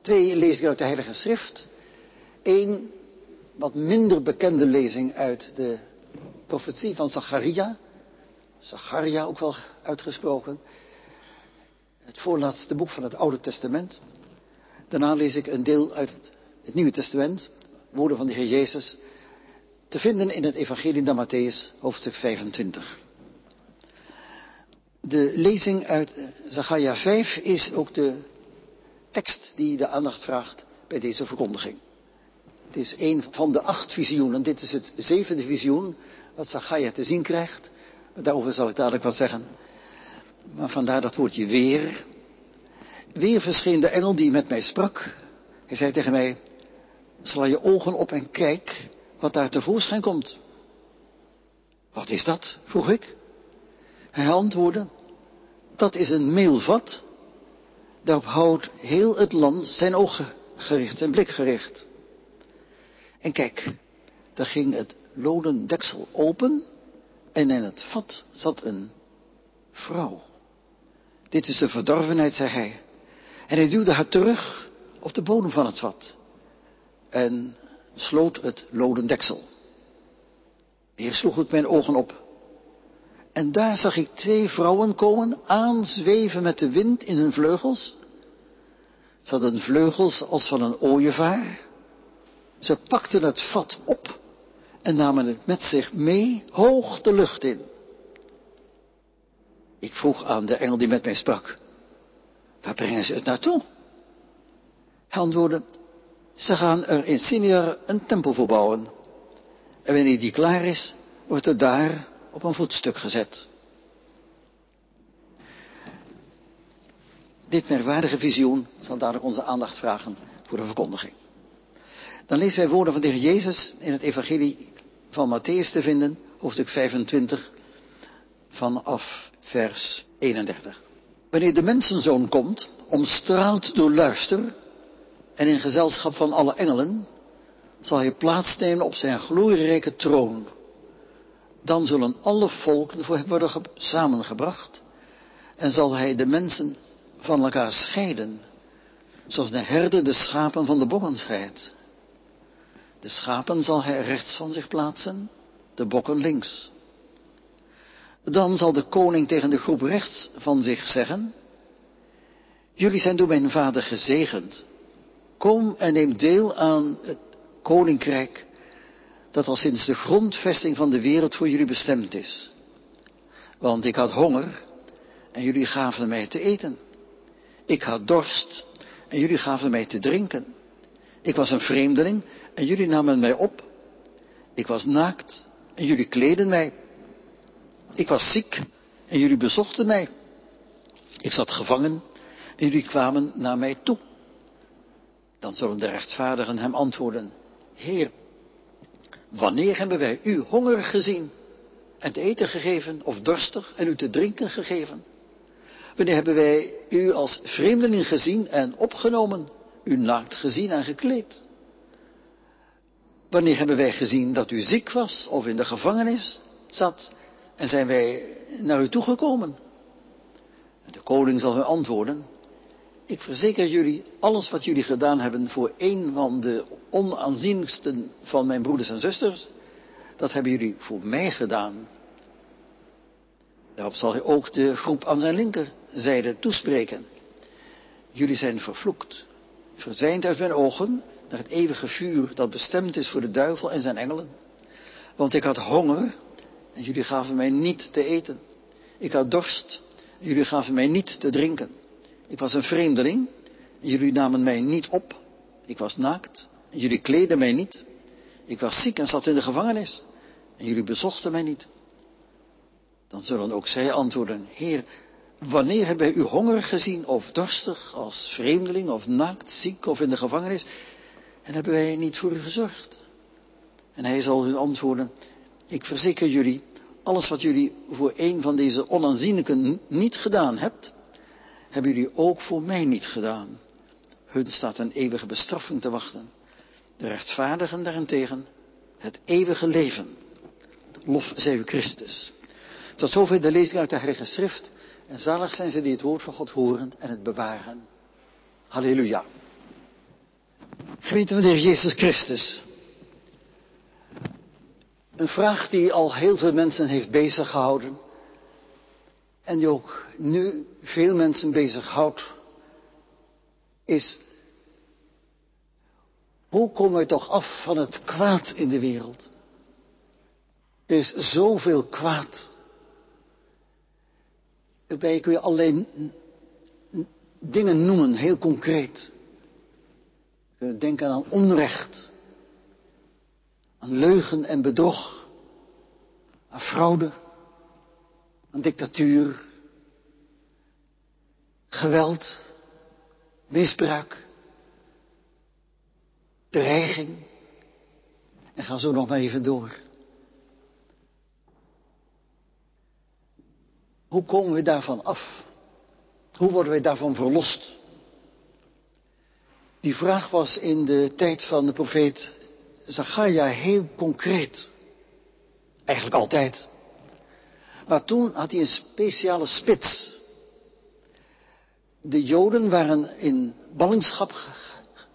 Twee lezingen uit de Heilige Schrift. Eén wat minder bekende lezing uit de profetie van Zacharia. Zacharia ook wel uitgesproken. Het voorlaatste boek van het Oude Testament. Daarna lees ik een deel uit het, het Nieuwe Testament. Woorden van de Heer Jezus. Te vinden in het Evangelie naar Matthäus, hoofdstuk 25. De lezing uit Zacharia 5 is ook de tekst die de aandacht vraagt bij deze verkondiging. Het is een van de acht visioenen. Dit is het zevende visioen wat Zacharia te zien krijgt. Daarover zal ik dadelijk wat zeggen. Maar vandaar dat woordje weer. Weer verscheen de engel die met mij sprak. Hij zei tegen mij, sla je ogen op en kijk wat daar tevoorschijn komt. Wat is dat? vroeg ik. Hij antwoordde, dat is een meelvat. Daarop houdt heel het land zijn ogen gericht, zijn blik gericht. En kijk, daar ging het loden deksel open en in het vat zat een vrouw. Dit is de verdorvenheid, zei hij. En hij duwde haar terug op de bodem van het vat en sloot het loden deksel. Weer sloeg ik mijn ogen op. En daar zag ik twee vrouwen komen, aanzweven met de wind in hun vleugels. Ze hadden vleugels als van een ooievaar. Ze pakten het vat op en namen het met zich mee hoog de lucht in. Ik vroeg aan de engel die met mij sprak, waar brengen ze het naartoe? Hij antwoordde, ze gaan er in Siniar een tempel voor bouwen. En wanneer die klaar is, wordt het daar op een voetstuk gezet. Dit merkwaardige visioen zal dadelijk onze aandacht vragen voor de verkondiging. Dan lezen wij woorden van de Heer Jezus in het evangelie van Matthäus te vinden, hoofdstuk 25, vanaf vers 31. Wanneer de mensenzoon komt, omstraald door luister en in gezelschap van alle engelen, zal hij plaatsnemen op zijn glorierijke troon. Dan zullen alle volken voor hem worden samengebracht en zal hij de mensen van elkaar scheiden, zoals de herder de schapen van de bokken scheidt. De schapen zal hij rechts van zich plaatsen, de bokken links. Dan zal de koning tegen de groep rechts van zich zeggen, jullie zijn door mijn vader gezegend. Kom en neem deel aan het koninkrijk dat al sinds de grondvesting van de wereld voor jullie bestemd is. Want ik had honger en jullie gaven mij te eten. Ik had dorst en jullie gaven mij te drinken. Ik was een vreemdeling en jullie namen mij op. Ik was naakt en jullie kleden mij. Ik was ziek en jullie bezochten mij. Ik zat gevangen en jullie kwamen naar mij toe. Dan zullen de rechtvaardigen hem antwoorden, Heer, wanneer hebben wij u hongerig gezien en te eten gegeven of dorstig en u te drinken gegeven? Wanneer hebben wij u als vreemdeling gezien en opgenomen, u naakt gezien en gekleed? Wanneer hebben wij gezien dat u ziek was of in de gevangenis zat en zijn wij naar u toegekomen? De koning zal u antwoorden, ik verzeker jullie, alles wat jullie gedaan hebben voor een van de onaanzienlijksten van mijn broeders en zusters, dat hebben jullie voor mij gedaan. Daarop zal hij ook de groep aan zijn linkerzijde toespreken. Jullie zijn vervloekt, verdwijnt uit mijn ogen naar het eeuwige vuur dat bestemd is voor de duivel en zijn engelen. Want ik had honger en jullie gaven mij niet te eten. Ik had dorst en jullie gaven mij niet te drinken. Ik was een vreemdeling en jullie namen mij niet op. Ik was naakt en jullie kleden mij niet. Ik was ziek en zat in de gevangenis en jullie bezochten mij niet. Dan zullen ook zij antwoorden, Heer, wanneer hebben wij u hongerig gezien of dorstig, als vreemdeling of naakt, ziek of in de gevangenis en hebben wij niet voor u gezorgd? En hij zal hun antwoorden, ik verzeker jullie, alles wat jullie voor een van deze onaanzienlijken niet gedaan hebt, hebben jullie ook voor mij niet gedaan. Hun staat een eeuwige bestraffing te wachten. De rechtvaardigen daarentegen het eeuwige leven. Lof zij u Christus. Tot zover de lezing uit de Heilige Schrift. En zalig zijn ze die het woord van God horen en het bewaren. Halleluja. Gemeente van de Heer Jezus Christus. Een vraag die al heel veel mensen heeft bezig gehouden. En die ook nu veel mensen bezighoudt. Is. Hoe komen we toch af van het kwaad in de wereld? Er is zoveel kwaad. Daarbij kun je alleen dingen noemen, heel concreet. We kunnen denken aan onrecht, aan leugen en bedrog, aan fraude, aan dictatuur, geweld, misbruik, dreiging. En ga zo nog maar even door. Hoe komen we daarvan af? Hoe worden wij daarvan verlost? Die vraag was in de tijd van de profeet Zacharia heel concreet. Eigenlijk altijd. Maar toen had hij een speciale spits. De Joden waren in ballingschap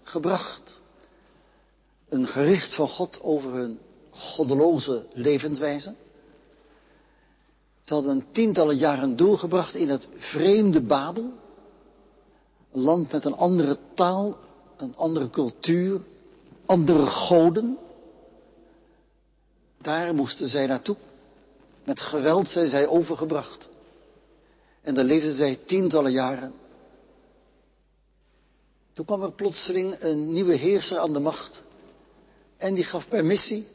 gebracht. Een gericht van God over hun goddeloze levenswijze. Ze hadden tientallen jaren doorgebracht in het vreemde Babel. Een land met een andere taal, een andere cultuur, andere goden. Daar moesten zij naartoe. Met geweld zijn zij overgebracht. En daar leefden zij tientallen jaren. Toen kwam er plotseling een nieuwe heerser aan de macht. En die gaf permissie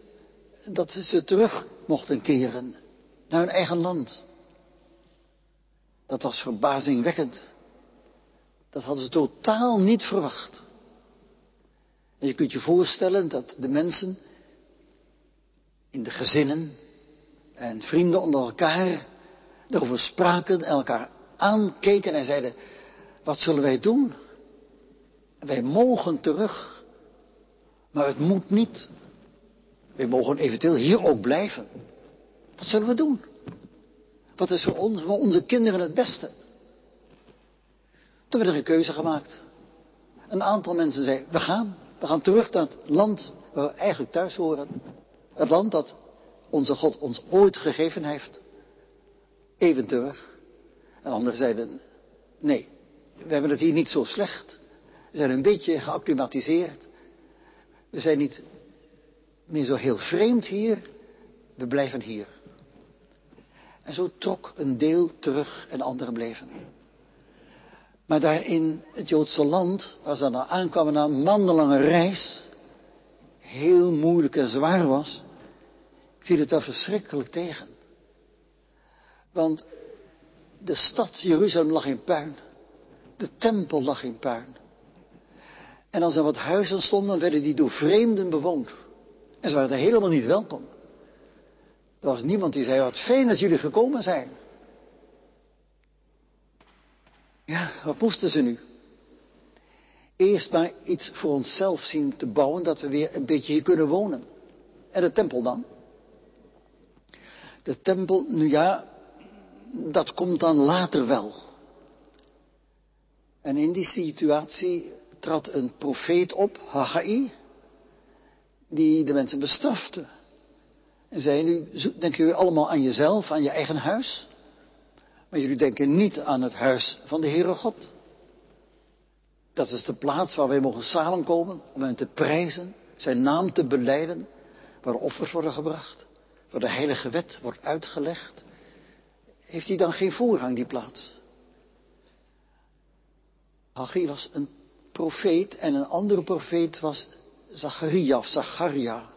dat ze terug mochten keren naar hun eigen land. Dat was verbazingwekkend. Dat hadden ze totaal niet verwacht. En je kunt je voorstellen dat de mensen in de gezinnen en vrienden onder elkaar erover spraken en elkaar aankeken en zeiden, wat zullen wij doen? Wij mogen terug, maar het moet niet. Wij mogen eventueel hier ook blijven. Wat zullen we doen? Wat is voor, ons, voor onze kinderen het beste? Toen werd er een keuze gemaakt. Een aantal mensen zei, we gaan. We gaan terug naar het land waar we eigenlijk thuis horen. Het land dat onze God ons ooit gegeven heeft. Even terug. En anderen zeiden, nee, we hebben het hier niet zo slecht. We zijn een beetje geacclimatiseerd. We zijn niet meer zo heel vreemd hier. We blijven hier. En zo trok een deel terug en anderen bleven. Maar daar in het Joodse land, waar ze dan aankwamen na een maandenlange reis, heel moeilijk en zwaar was, viel het daar verschrikkelijk tegen. Want de stad Jeruzalem lag in puin. De tempel lag in puin. En als er wat huizen stonden, werden die door vreemden bewoond. En ze waren er helemaal niet welkom. Er was niemand die zei, wat fijn dat jullie gekomen zijn. Ja, wat moesten ze nu? Eerst maar iets voor onszelf zien te bouwen, dat we weer een beetje hier kunnen wonen. En de tempel dan? De tempel, nu ja, dat komt dan later wel. En in die situatie trad een profeet op, Haggai, die de mensen bestrafte. En zei, nu denken jullie allemaal aan jezelf, aan je eigen huis. Maar jullie denken niet aan het huis van de Heere God. Dat is de plaats waar wij mogen samenkomen om hem te prijzen, zijn naam te beleiden, waar offers worden gebracht, waar de heilige wet wordt uitgelegd. Heeft hij dan geen voorrang, die plaats? Haggai was een profeet en een andere profeet was Zacharia of Zacharia.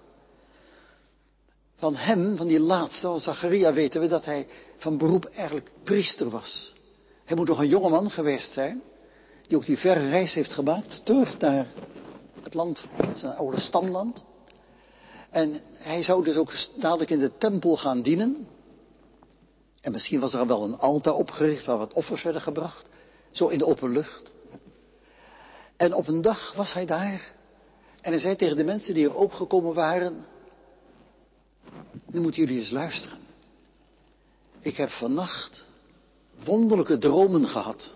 Van hem, van die laatste, van Zacharia, weten we dat hij van beroep eigenlijk priester was. Hij moet toch een jongeman geweest zijn, die ook die verre reis heeft gemaakt, terug naar het land, zijn oude stamland. En hij zou dus ook dadelijk in de tempel gaan dienen. En misschien was er wel een altaar opgericht waar wat offers werden gebracht. Zo in de open lucht. En op een dag was hij daar. En hij zei tegen de mensen die er ook gekomen waren. Nu moeten jullie eens luisteren. Ik heb vannacht wonderlijke dromen gehad.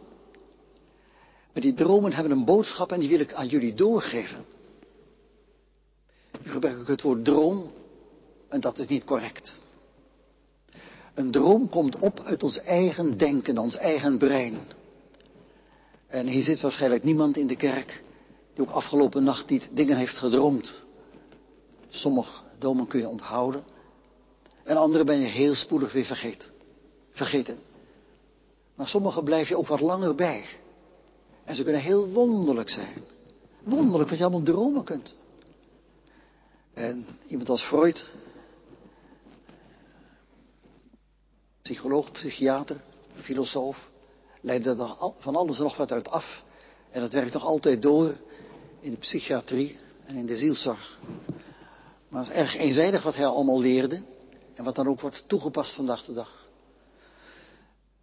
Maar die dromen hebben een boodschap en die wil ik aan jullie doorgeven. Nu gebruik ik het woord droom en dat is niet correct. Een droom komt op uit ons eigen denken, ons eigen brein. En hier zit waarschijnlijk niemand in de kerk die ook afgelopen nacht niet dingen heeft gedroomd. Sommige dromen kun je onthouden. En andere ben je heel spoedig weer vergeten. Maar sommige blijf je ook wat langer bij. En ze kunnen heel wonderlijk zijn. Wonderlijk wat je allemaal dromen kunt. En iemand als Freud, psycholoog, psychiater, filosoof, leidde er van alles nog wat uit af. En dat werkt nog altijd door in de psychiatrie en in de zielzorg. Maar het is erg eenzijdig wat hij allemaal leerde. En wat dan ook wordt toegepast vandaag de dag.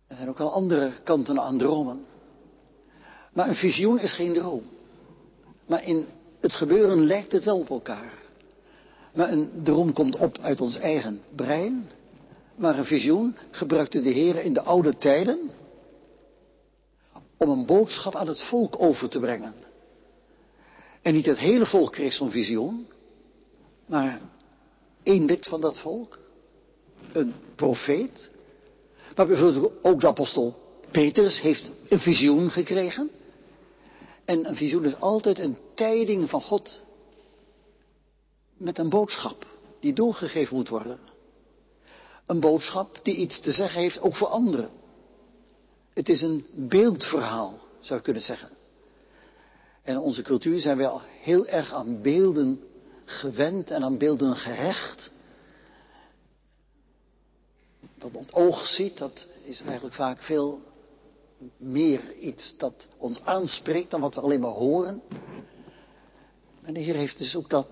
Er zijn ook wel andere kanten aan dromen. Maar een visioen is geen droom. Maar in het gebeuren lijkt het wel op elkaar. Maar een droom komt op uit ons eigen brein. Maar een visioen gebruikte de Heer in de oude tijden om een boodschap aan het volk over te brengen. En niet het hele volk kreeg zo'n visioen, maar één lid van dat volk, een profeet. Maar bijvoorbeeld ook de apostel Petrus heeft een visioen gekregen. En een visioen is altijd een tijding van God met een boodschap die doorgegeven moet worden. Een boodschap die iets te zeggen heeft ook voor anderen. Het is een beeldverhaal, zou je kunnen zeggen. En in onze cultuur zijn we al heel erg aan beelden gewend en aan beelden gehecht. Wat het oog ziet, dat is eigenlijk vaak veel meer iets dat ons aanspreekt dan wat we alleen maar horen. En de Heer heeft dus ook dat,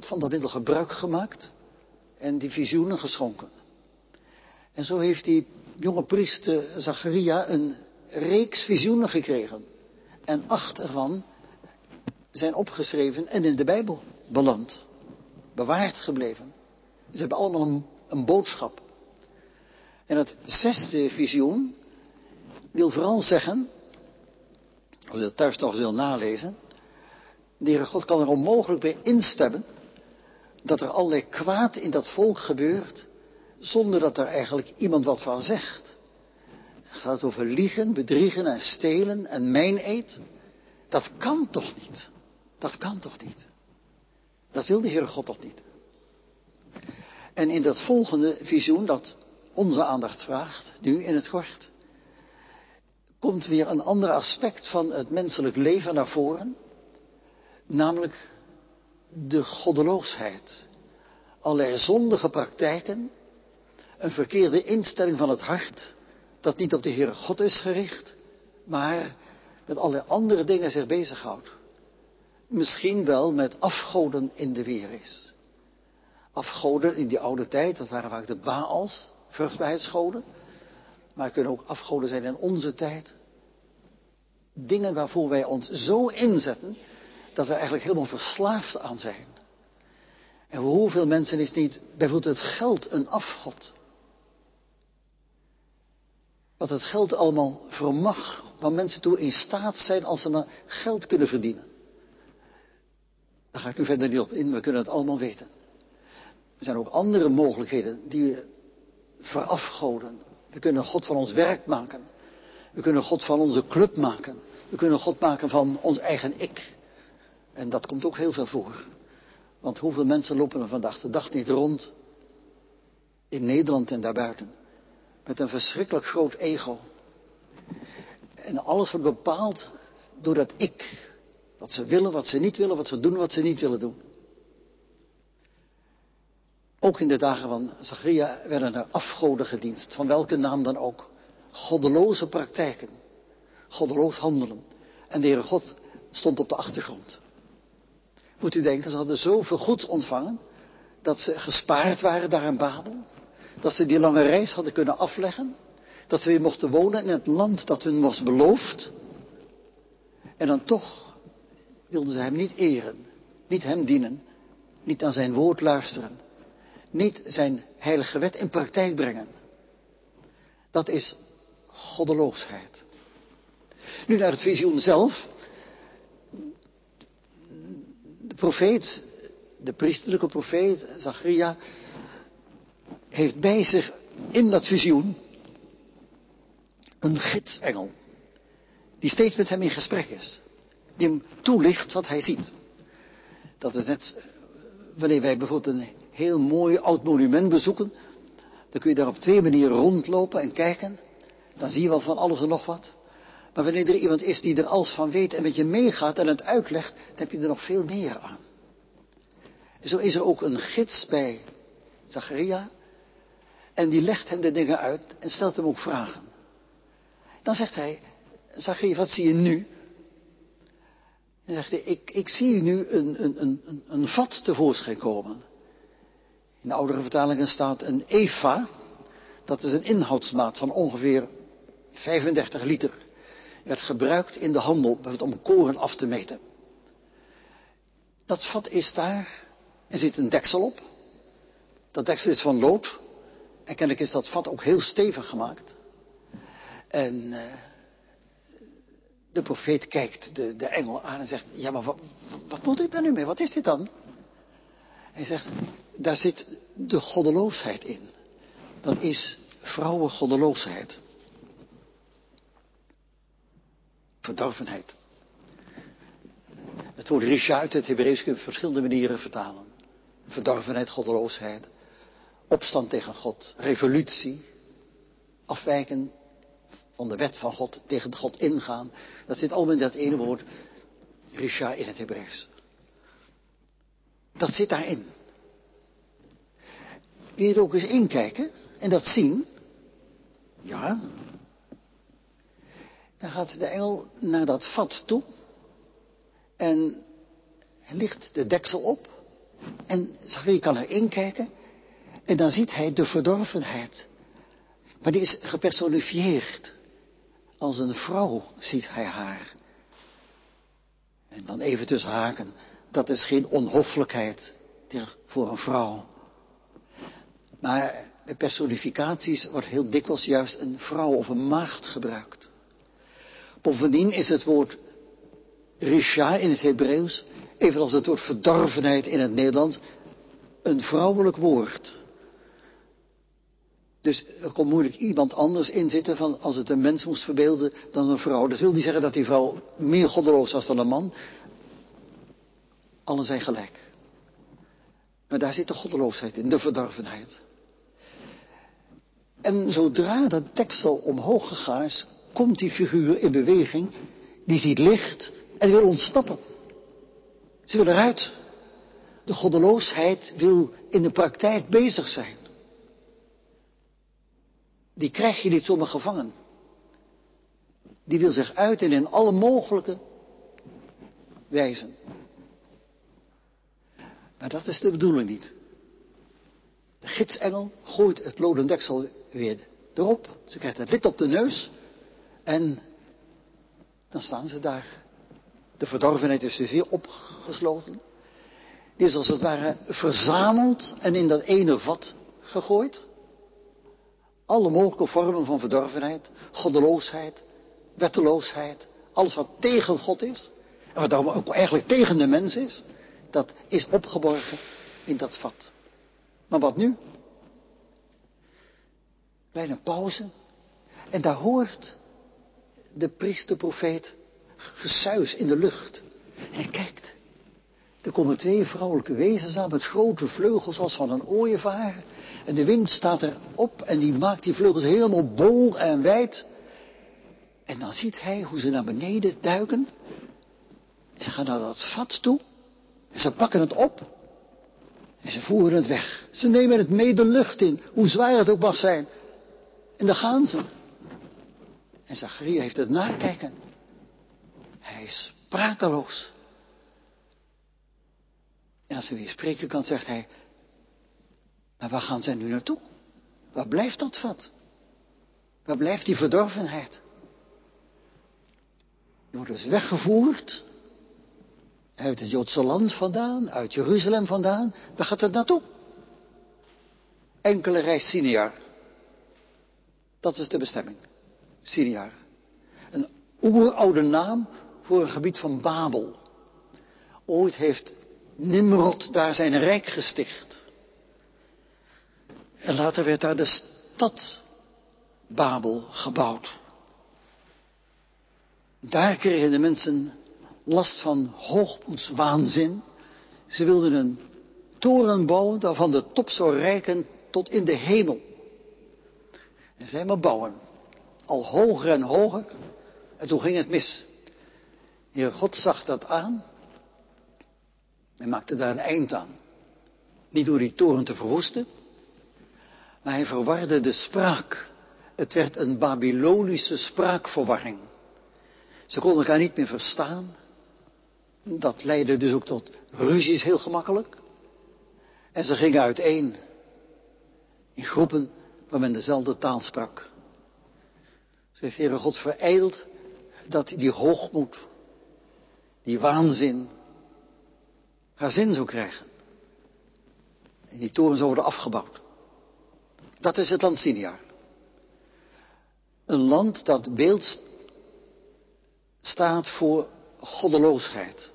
van dat middel gebruik gemaakt en die visioenen geschonken. En zo heeft die jonge priester Zacharia een reeks visioenen gekregen. En acht ervan zijn opgeschreven en in de Bijbel beland. Bewaard gebleven. Ze hebben allemaal een, een boodschap. En het zesde visioen wil vooral zeggen, als je dat thuis nog wil nalezen, de Heere God kan er onmogelijk bij instemmen dat er allerlei kwaad in dat volk gebeurt, zonder dat er eigenlijk iemand wat van zegt. Het gaat over liegen, bedriegen en stelen en eet. Dat kan toch niet? Dat kan toch niet? Dat wil de Heere God toch niet? En in dat volgende visioen, dat onze aandacht vraagt, nu in het kort, komt weer een ander aspect van het menselijk leven naar voren, namelijk de goddeloosheid. Allerlei zondige praktijken, een verkeerde instelling van het hart, dat niet op de Heere God is gericht, maar met allerlei andere dingen zich bezighoudt. Misschien wel met afgoden in de weer is. Afgoden in die oude tijd, dat waren vaak de Baals, vruchtbaarheidsgoden. Maar kunnen ook afgoden zijn in onze tijd. Dingen waarvoor wij ons zo inzetten dat we eigenlijk helemaal verslaafd aan zijn. En hoeveel mensen is niet bijvoorbeeld het geld een afgod? Wat het geld allemaal vermag, waar mensen toe in staat zijn als ze maar geld kunnen verdienen. Daar ga ik nu verder niet op in, we kunnen het allemaal weten. Er zijn ook andere mogelijkheden die verafgoden. We kunnen God van ons werk maken. We kunnen God van onze club maken. We kunnen God maken van ons eigen ik. En dat komt ook heel veel voor. Want hoeveel mensen lopen er vandaag de dag niet rond in Nederland en daarbuiten met een verschrikkelijk groot ego. En alles wordt bepaald door dat ik. Wat ze willen, wat ze niet willen, wat ze doen, wat ze niet willen doen. Ook in de dagen van Zacharia werden er afgoden gedienst, van welke naam dan ook. Goddeloze praktijken, goddeloos handelen. En de Heere God stond op de achtergrond. Moet u denken, ze hadden zoveel goeds ontvangen, dat ze gespaard waren daar in Babel. Dat ze die lange reis hadden kunnen afleggen. Dat ze weer mochten wonen in het land dat hun was beloofd. En dan toch wilden ze hem niet eren, niet hem dienen, niet aan zijn woord luisteren, niet zijn heilige wet in praktijk brengen. Dat is goddeloosheid. Nu naar het visioen zelf. De profeet de priesterlijke profeet, Zacharia, heeft bij zich in dat visioen een gidsengel. Die steeds met hem in gesprek is. Die hem toelicht wat hij ziet. Dat is net wanneer wij bijvoorbeeld een heel mooi oud monument bezoeken. Dan kun je daar op twee manieren rondlopen en kijken. Dan zie je wel van alles en nog wat. Maar wanneer er iemand is die er alles van weet en met je meegaat en het uitlegt, dan heb je er nog veel meer aan. Zo is er ook een gids bij Zacharia. En die legt hem de dingen uit en stelt hem ook vragen. Dan zegt hij, Zacharia, wat zie je nu? Dan zegt hij, ik, ik zie nu een, een, een, een vat tevoorschijn komen. In de oudere vertalingen staat een eva. Dat is een inhoudsmaat van ongeveer 35 liter. Werd gebruikt in de handel om koren af te meten. Dat vat is daar. Er zit een deksel op. Dat deksel is van lood. En kennelijk is dat vat ook heel stevig gemaakt. En uh, de profeet kijkt de, de engel aan en zegt, ja maar wat, wat moet ik daar nu mee? Wat is dit dan? Hij zegt, daar zit de goddeloosheid in. Dat is vrouwengoddeloosheid. Verdorvenheid. Het woord risha uit het Hebreeuws kun je op verschillende manieren vertalen. Verdorvenheid, goddeloosheid. Opstand tegen God. Revolutie. Afwijken van de wet van God. Tegen God ingaan. Dat zit allemaal in dat ene woord. Risha in het Hebreeuws. Dat zit daarin. Wil je er ook eens inkijken en dat zien? Ja. Dan gaat de engel naar dat vat toe. En licht de deksel op. En je kan er inkijken. En dan ziet hij de verdorvenheid. Maar die is gepersonifieerd. Als een vrouw ziet hij haar. En dan even tussen haken. Dat is geen onhoffelijkheid voor een vrouw. Maar bij personificaties wordt heel dikwijls juist een vrouw of een maagd gebruikt. Bovendien is het woord risha in het Hebreeuws, evenals het woord verdorvenheid in het Nederlands, een vrouwelijk woord. Dus er kon moeilijk iemand anders in zitten van als het een mens moest verbeelden dan een vrouw. Dat wil niet zeggen dat die vrouw meer goddeloos was dan een man. Allen zijn gelijk. Maar daar zit de goddeloosheid in, de verdorvenheid. En zodra dat deksel omhoog gegaan is, komt die figuur in beweging, die ziet licht en wil ontsnappen. Ze wil eruit. De goddeloosheid wil in de praktijk bezig zijn. Die krijg je niet zomaar gevangen. Die wil zich uiten in alle mogelijke wijzen. Maar dat is de bedoeling niet. De gidsengel gooit het loden deksel weer erop. Ze krijgt het lid op de neus. En dan staan ze daar. De verdorvenheid is dus weer opgesloten. Die is als het ware verzameld en in dat ene vat gegooid. Alle mogelijke vormen van verdorvenheid, goddeloosheid, wetteloosheid, alles wat tegen God is. En wat ook eigenlijk tegen de mens is, dat is opgeborgen in dat vat. Maar wat nu? Kleine pauze. En daar hoort de priesterprofeet gesuis in de lucht. En hij kijkt. Er komen twee vrouwelijke wezens aan met grote vleugels als van een ooievaar. En de wind staat erop en die maakt die vleugels helemaal bol en wijd. En dan ziet hij hoe ze naar beneden duiken. En ze gaan naar dat vat toe. En ze pakken het op. En ze voeren het weg. Ze nemen het mee de lucht in, hoe zwaar het ook mag zijn. En dan gaan ze. En Zacharia heeft het nakijken. Hij is sprakeloos. En als hij weer spreken kan, zegt hij, maar waar gaan zij nu naartoe? Waar blijft dat vat? Waar blijft die verdorvenheid? Die wordt dus weggevoerd uit het Joodse land vandaan, uit Jeruzalem vandaan. Waar gaat het naartoe? Enkele reis Sinjar. Dat is de bestemming. Sinjar. Een oeroude naam voor een gebied van Babel. Ooit heeft Nimrod daar zijn rijk gesticht. En later werd daar de stad Babel gebouwd. Daar kregen de mensen last van hoogmoedswaanzin. Ze wilden een toren bouwen waarvan de top zou reiken tot in de hemel. En zij maar bouwen. Al hoger en hoger. En toen ging het mis. Heer God zag dat aan. En maakte daar een eind aan. Niet door die toren te verwoesten. Maar hij verwarde de spraak. Het werd een Babylonische spraakverwarring. Ze konden elkaar niet meer verstaan. Dat leidde dus ook tot ruzies heel gemakkelijk. En ze gingen uiteen in groepen waar men dezelfde taal sprak. Ze heeft Heere God verijdeld dat die hoogmoed, die waanzin, haar zin zou krijgen. En die toren zou worden afgebouwd. Dat is het land Sinia. Een land dat beeld staat voor goddeloosheid.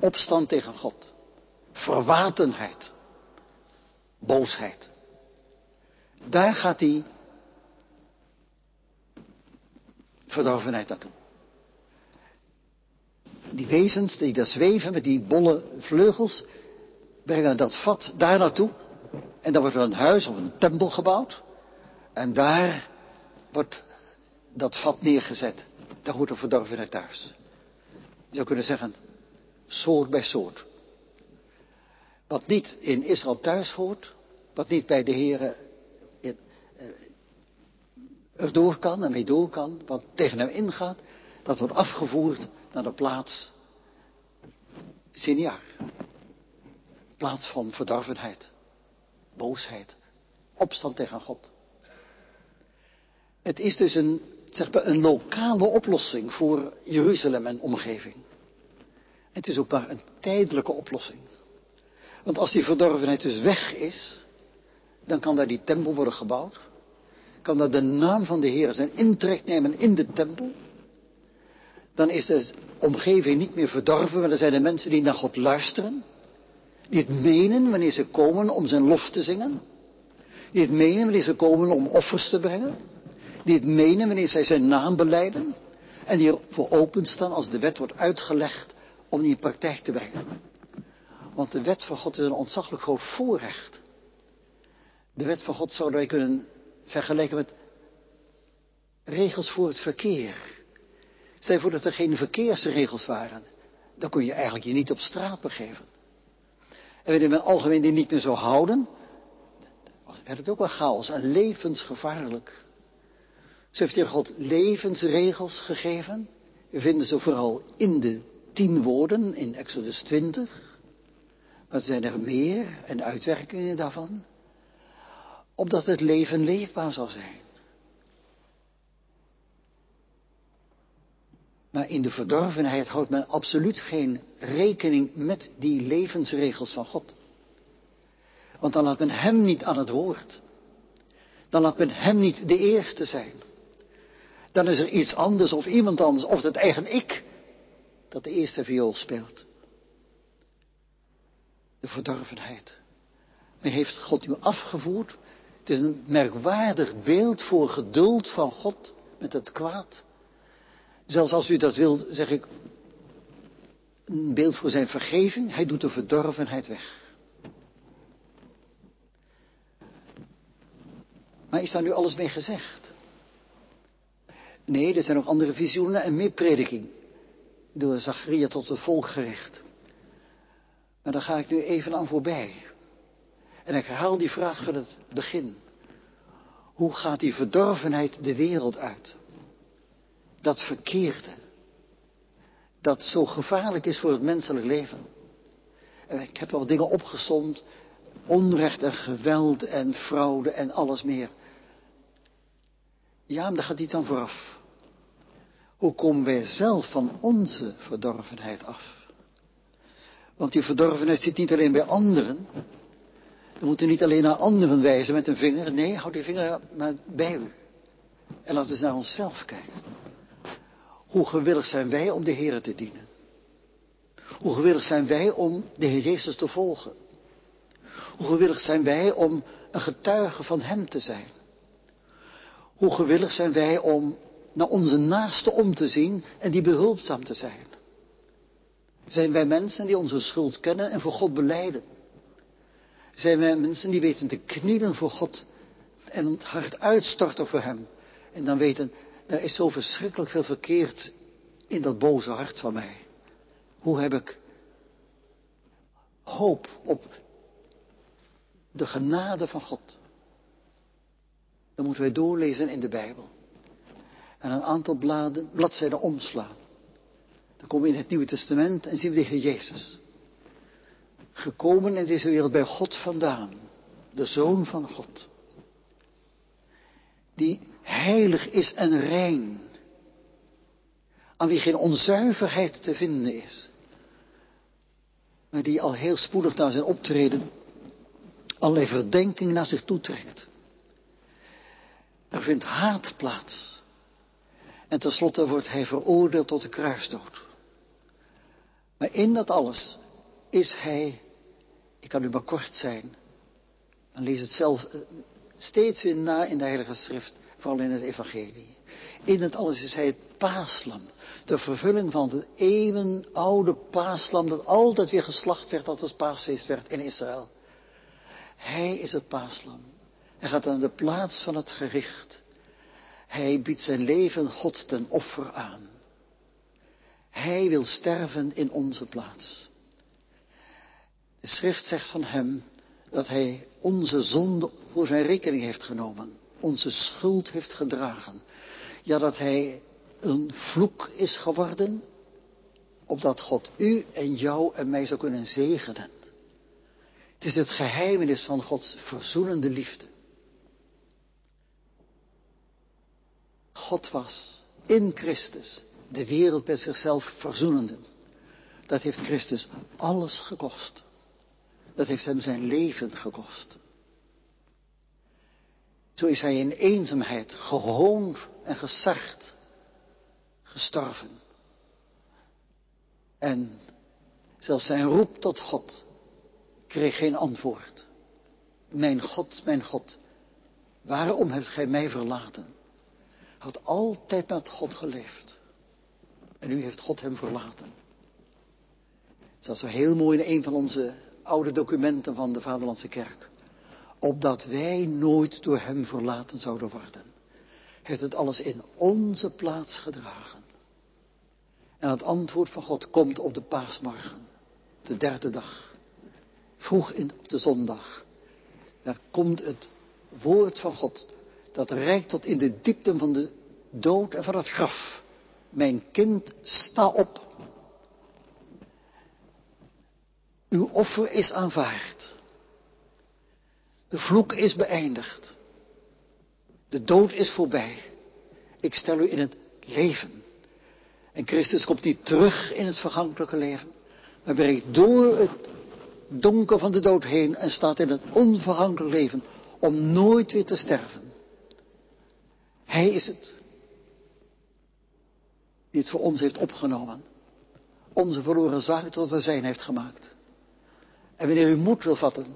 Opstand tegen God. Verwatenheid. Boosheid. Daar gaat die verdorvenheid naartoe. Die wezens die daar zweven met die bolle vleugels, brengen dat vat daar naartoe. En dan wordt er een huis of een tempel gebouwd. En daar wordt dat vat neergezet. Daar hoort de verdorvenheid thuis. Je zou kunnen zeggen, soort bij soort. Wat niet in Israël thuis hoort, wat niet bij de Heeren er eh, door kan en mee door kan, wat tegen hem ingaat, dat wordt afgevoerd naar de plaats Siniar. Plaats van verdorvenheid, boosheid, opstand tegen God. Het is dus een, zeg maar, een lokale oplossing voor Jeruzalem en omgeving. Het is ook maar een tijdelijke oplossing. Want als die verdorvenheid dus weg is, dan kan daar die tempel worden gebouwd. Kan daar de naam van de Heer zijn intrek nemen in de tempel. Dan is de omgeving niet meer verdorven, maar dan zijn de mensen die naar God luisteren. Die het menen wanneer ze komen om zijn lof te zingen. Die het menen wanneer ze komen om offers te brengen. Die het menen wanneer zij zijn naam beleiden. En die ervoor openstaan als de wet wordt uitgelegd om die in praktijk te brengen. Want de wet van God is een ontzaglijk groot voorrecht. De wet van God zouden wij kunnen vergelijken met regels voor het verkeer. Stel voor dat er geen verkeersregels waren. Dan kon je eigenlijk je niet op straat begeven. En wanneer men algemeen die niet meer zou houden, werd het ook wel chaos en levensgevaarlijk. Zo heeft Heer God levensregels gegeven. We vinden ze vooral in de tien woorden in Exodus 20. Maar er zijn er meer en uitwerkingen daarvan. Opdat het leven leefbaar zal zijn. Maar in de verdorvenheid houdt men absoluut geen rekening met die levensregels van God. Want dan laat men Hem niet aan het woord. Dan laat men Hem niet de eerste zijn. Dan is er iets anders of iemand anders of het eigen ik dat de eerste viool speelt. De verdorvenheid. Men heeft God nu afgevoerd. Het is een merkwaardig beeld voor geduld van God met het kwaad. Zelfs als u dat wilt, zeg ik, een beeld voor zijn vergeving. Hij doet de verdorvenheid weg. Maar is daar nu alles mee gezegd? Nee, er zijn nog andere visioenen en meer prediking. Door Zacharia tot het volk gericht. Maar daar ga ik nu even aan voorbij. En ik herhaal die vraag van het begin. Hoe gaat die verdorvenheid de wereld uit? Dat verkeerde. Dat zo gevaarlijk is voor het menselijk leven. En ik heb wel dingen opgesomd. Onrecht en geweld en fraude en alles meer. Ja, maar daar gaat iets aan vooraf. Hoe komen wij zelf van onze verdorvenheid af? Want die verdorvenheid zit niet alleen bij anderen. We moeten niet alleen naar anderen wijzen met een vinger. Nee, houd die vinger maar bij u. En laten we eens naar onszelf kijken. Hoe gewillig zijn wij om de Heer te dienen? Hoe gewillig zijn wij om de Heer Jezus te volgen? Hoe gewillig zijn wij om een getuige van Hem te zijn? Hoe gewillig zijn wij om naar onze naaste om te zien en die behulpzaam te zijn? Zijn wij mensen die onze schuld kennen en voor God beleiden? Zijn wij mensen die weten te knielen voor God en het hart uitstorten voor Hem? En dan weten, er is zo verschrikkelijk veel verkeerd in dat boze hart van mij. Hoe heb ik hoop op de genade van God? Dan moeten wij doorlezen in de Bijbel. En een aantal bladen, bladzijden omslaan. Dan komen we in het Nieuwe Testament en zien we de Jezus. Gekomen in deze wereld bij God vandaan. De Zoon van God. Die heilig is en rein. Aan wie geen onzuiverheid te vinden is. Maar die al heel spoedig na zijn optreden allerlei verdenking naar zich toetrekt. Er vindt haat plaats. En tenslotte wordt hij veroordeeld tot de kruisdood. Maar in dat alles is hij, ik kan u maar kort zijn, dan lees het zelf eh, steeds weer na in de Heilige Schrift, vooral in het Evangelie. In het alles is hij het paaslam, de vervulling van het eeuwenoude paaslam dat altijd weer geslacht werd als het paasfeest werd in Israël. Hij is het paaslam. Hij gaat aan de plaats van het gericht. Hij biedt zijn leven God ten offer aan. Hij wil sterven in onze plaats. De schrift zegt van hem dat hij onze zonde voor zijn rekening heeft genomen, onze schuld heeft gedragen. Ja, dat hij een vloek is geworden, opdat God u en jou en mij zou kunnen zegenen. Het is het geheimenis van Gods verzoenende liefde. God was in Christus de wereld met zichzelf verzoenende. Dat heeft Christus alles gekost. Dat heeft hem zijn leven gekost. Zo is hij in eenzaamheid gehoond en gesart gestorven. En zelfs zijn roep tot God kreeg geen antwoord. Mijn God, mijn God, waarom hebt gij mij verlaten? Had altijd met God geleefd. En nu heeft God hem verlaten. Staat zo heel mooi in een van onze oude documenten van de Vaderlandse Kerk. Opdat wij nooit door hem verlaten zouden worden. Heeft het alles in onze plaats gedragen. En het antwoord van God komt op de paasmorgen. De derde dag. Vroeg in, op de zondag. Daar komt het woord van God. Dat reikt tot in de diepten van de dood en van het graf. Mijn kind, sta op. Uw offer is aanvaard. De vloek is beëindigd. De dood is voorbij. Ik stel u in het leven. En Christus komt niet terug in het vergankelijke leven, maar breekt door het donker van de dood heen en staat in het onvergankelijk leven om nooit weer te sterven. Hij is het die het voor ons heeft opgenomen. Onze verloren zaken tot een zijn heeft gemaakt. En wanneer u moed wil vatten,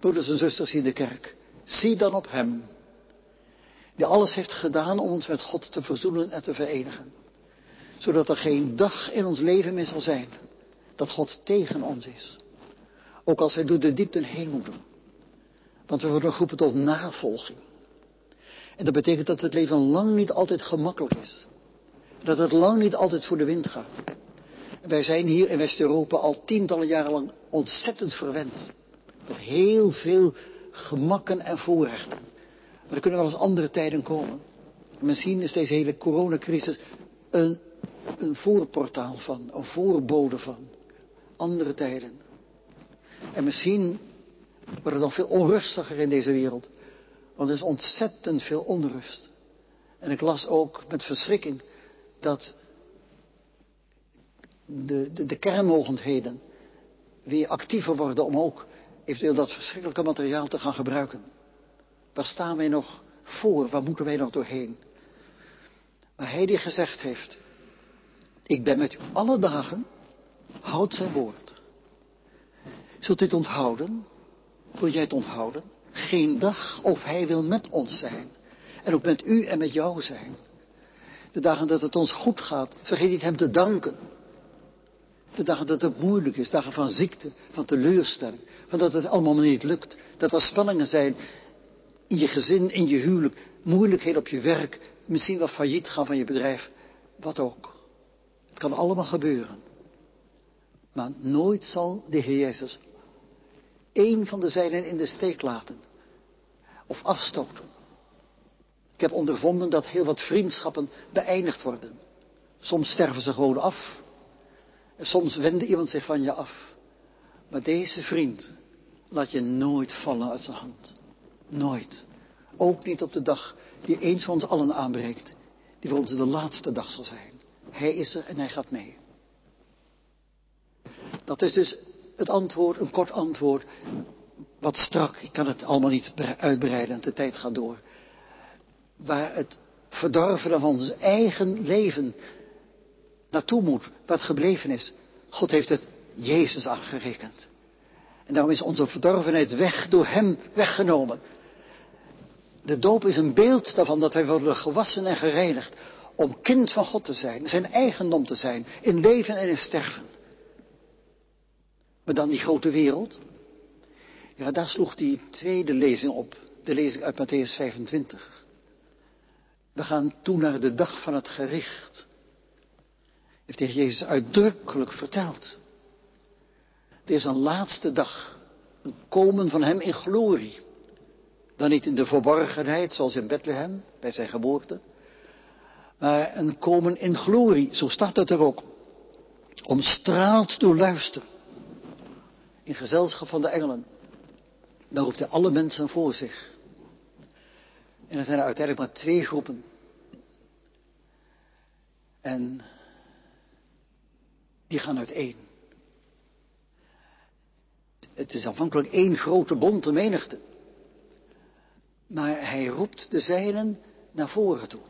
broeders en zusters in de kerk, zie dan op Hem. Die alles heeft gedaan om ons met God te verzoenen en te verenigen. Zodat er geen dag in ons leven meer zal zijn dat God tegen ons is. Ook als wij door de diepten heen moeten. Want we worden geroepen tot navolging. En dat betekent dat het leven lang niet altijd gemakkelijk is. Dat het lang niet altijd voor de wind gaat. Wij zijn hier in West-Europa al tientallen jaren lang ontzettend verwend. Met heel veel gemakken en voorrechten. Maar er kunnen wel eens andere tijden komen. Misschien is deze hele coronacrisis een, een voorportaal van, een voorbode van andere tijden. En misschien wordt het nog veel onrustiger in deze wereld. Want er is ontzettend veel onrust. En ik las ook met verschrikking dat de, de, de kernmogendheden weer actiever worden om ook eventueel dat verschrikkelijke materiaal te gaan gebruiken. Waar staan wij nog voor? Waar moeten wij nog doorheen? Maar hij die gezegd heeft, ik ben met u alle dagen houdt zijn woord. Zult het onthouden? Wil jij het onthouden? Geen dag of hij wil met ons zijn. En ook met u en met jou zijn. De dagen dat het ons goed gaat, vergeet niet hem te danken. De dagen dat het moeilijk is, dagen van ziekte, van teleurstelling, van dat het allemaal niet lukt. Dat er spanningen zijn in je gezin, in je huwelijk, moeilijkheden op je werk, misschien wel failliet gaan van je bedrijf, wat ook. Het kan allemaal gebeuren. Maar nooit zal de Heer Jezus één van de zijnen in de steek laten of afstoten. Ik heb ondervonden dat heel wat vriendschappen beëindigd worden. Soms sterven ze gewoon af. En soms wende iemand zich van je af. Maar deze vriend laat je nooit vallen uit zijn hand. Nooit. Ook niet op de dag die eens voor ons allen aanbreekt. Die voor ons de laatste dag zal zijn. Hij is er en hij gaat mee. Dat is dus het antwoord, een kort antwoord. Wat strak, ik kan het allemaal niet uitbreiden, de tijd gaat door. Waar het verdorven van ons eigen leven naartoe moet, wat gebleven is. God heeft het Jezus aangerekend. En daarom is onze verdorvenheid weg door Hem weggenomen. De doop is een beeld daarvan dat wij worden gewassen en gereinigd. Om kind van God te zijn, zijn eigendom te zijn, in leven en in sterven. Maar dan die grote wereld. Ja, daar sloeg die tweede lezing op. De lezing uit Matthäus 25. We gaan toe naar de dag van het gericht. Heeft de Jezus uitdrukkelijk verteld. Er is een laatste dag. Een komen van hem in glorie. Dan niet in de verborgenheid zoals in Bethlehem bij zijn geboorte. Maar een komen in glorie, zo staat het er ook. Omstraald door luister. In gezelschap van de engelen. Dan roept hij alle mensen voor zich. En er zijn er uiteindelijk maar twee groepen. En die gaan uiteen. Het is aanvankelijk één grote bonte menigte. Maar hij roept de zijnen naar voren toe.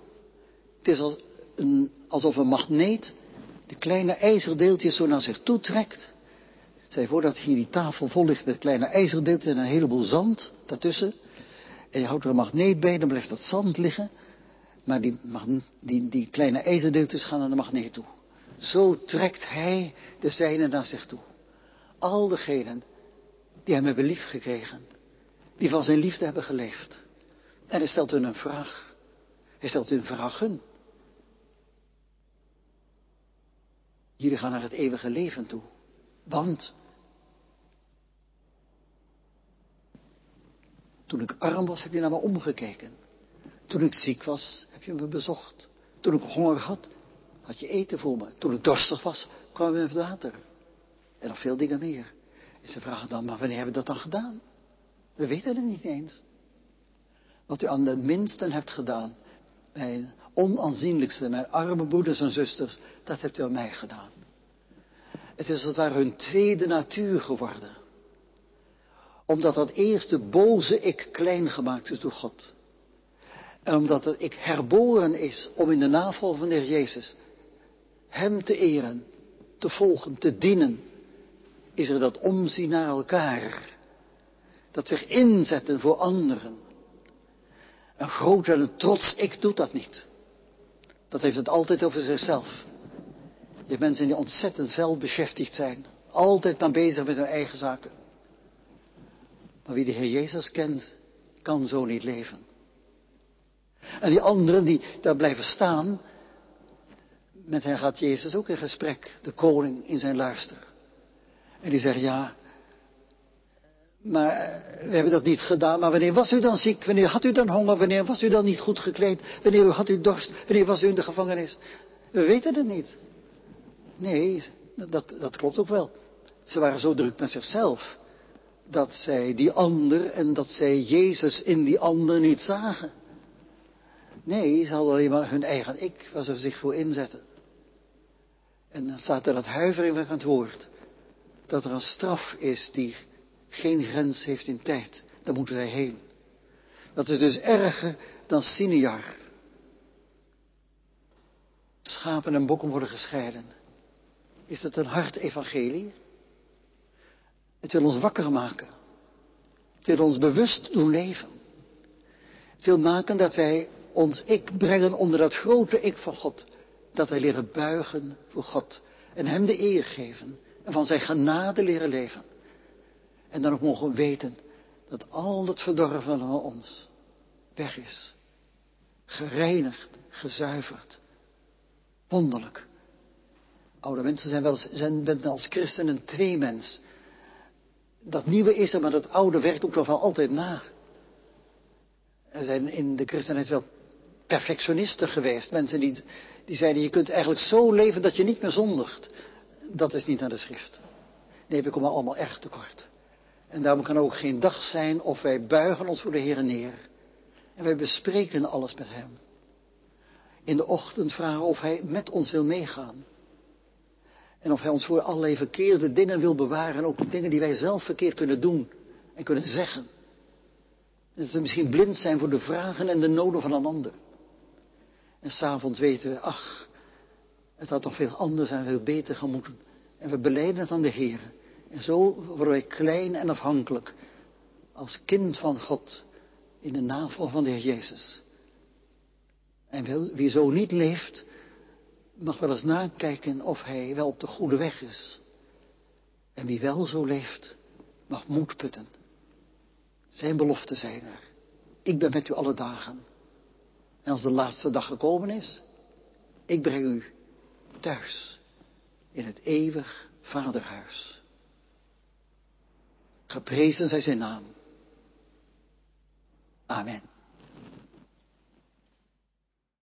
Het is een, alsof een magneet de kleine ijzerdeeltjes zo naar zich toe trekt. Zij voordat hier die tafel vol ligt met kleine ijzerdeeltjes en een heleboel zand daartussen. En je houdt er een magneet bij, dan blijft dat zand liggen. Maar die, die, die kleine ijzerdeeltjes gaan naar de magneet toe. Zo trekt hij de zijnen naar zich toe. Al degenen die hem hebben liefgekregen. Die van zijn liefde hebben geleefd. En hij stelt hun een vraag. Hij stelt hun vragen. Jullie gaan naar het eeuwige leven toe. Want toen ik arm was, heb je naar me omgekeken. Toen ik ziek was, heb je me bezocht. Toen ik honger had, had je eten voor me. Toen ik dorstig was, kwam je met water. En nog veel dingen meer. En ze vragen dan, maar wanneer hebben we dat dan gedaan? We weten het niet eens. Wat u aan de minsten hebt gedaan, mijn onaanzienlijkste, mijn arme broeders en zusters, dat hebt u aan mij gedaan. Het is als het ware hun tweede natuur geworden. Omdat dat eerste boze ik klein gemaakt is door God. En omdat het ik herboren is om in de naval van de Heer Jezus Hem te eren, te volgen, te dienen, is er dat omzien naar elkaar. Dat zich inzetten voor anderen. Een groot en een trots ik doet dat niet. Dat heeft het altijd over zichzelf. Je hebt mensen die ontzettend zelfbeschäftigd zijn. Altijd maar bezig met hun eigen zaken. Maar wie de Heer Jezus kent, kan zo niet leven. En die anderen die daar blijven staan, met hen gaat Jezus ook in gesprek, de koning in zijn luister. En die zegt, ja, maar we hebben dat niet gedaan. Maar wanneer was u dan ziek? Wanneer had u dan honger? Wanneer was u dan niet goed gekleed? Wanneer had u dorst? Wanneer was u in de gevangenis? We weten het niet. Nee, dat, dat klopt ook wel. Ze waren zo druk met zichzelf. Dat zij die ander en dat zij Jezus in die ander niet zagen. Nee, ze hadden alleen maar hun eigen ik waar ze zich voor inzetten. En dan staat er dat huivering van het woord. Dat er een straf is die geen grens heeft in tijd. Daar moeten zij heen. Dat is dus erger dan Sinear. Schapen en bokken worden gescheiden. is het een hart evangelie. Het wil ons wakker maken. Het wil ons bewust doen leven. Het wil maken dat wij ons ik brengen onder dat grote ik van God. Dat wij leren buigen voor God en Hem de eer geven en van Zijn genade leren leven. En dan ook mogen weten dat al het verdorven van ons weg is. Gereinigd, gezuiverd. Wonderlijk. Oude mensen zijn wel zijn, als christen een tweemens. Dat nieuwe is er, maar dat oude werkt ook nog wel altijd na. Er zijn in de christenheid wel perfectionisten geweest. Mensen die, die zeiden, je kunt eigenlijk zo leven dat je niet meer zondigt. Dat is niet naar de schrift. Nee, we komen allemaal erg tekort. En daarom kan ook geen dag zijn of wij buigen ons voor de Heer neer. En wij bespreken alles met Hem. In de ochtend vragen of Hij met ons wil meegaan. En of Hij ons voor allerlei verkeerde dingen wil bewaren. En ook dingen die wij zelf verkeerd kunnen doen en kunnen zeggen. Dat we misschien blind zijn voor de vragen en de noden van een ander. En s'avonds weten we, ach, het had toch veel anders en veel beter gemoeten. En we beleiden het aan de Heer. En zo worden wij klein en afhankelijk. Als kind van God. In de navel van de Heer Jezus. En wie zo niet leeft, mag wel eens nakijken of hij wel op de goede weg is. En wie wel zo leeft, mag moed putten. Zijn beloften zijn er. Ik ben met u alle dagen. En als de laatste dag gekomen is, ik breng u thuis in het eeuwig vaderhuis. Geprezen zij zijn naam. Amen.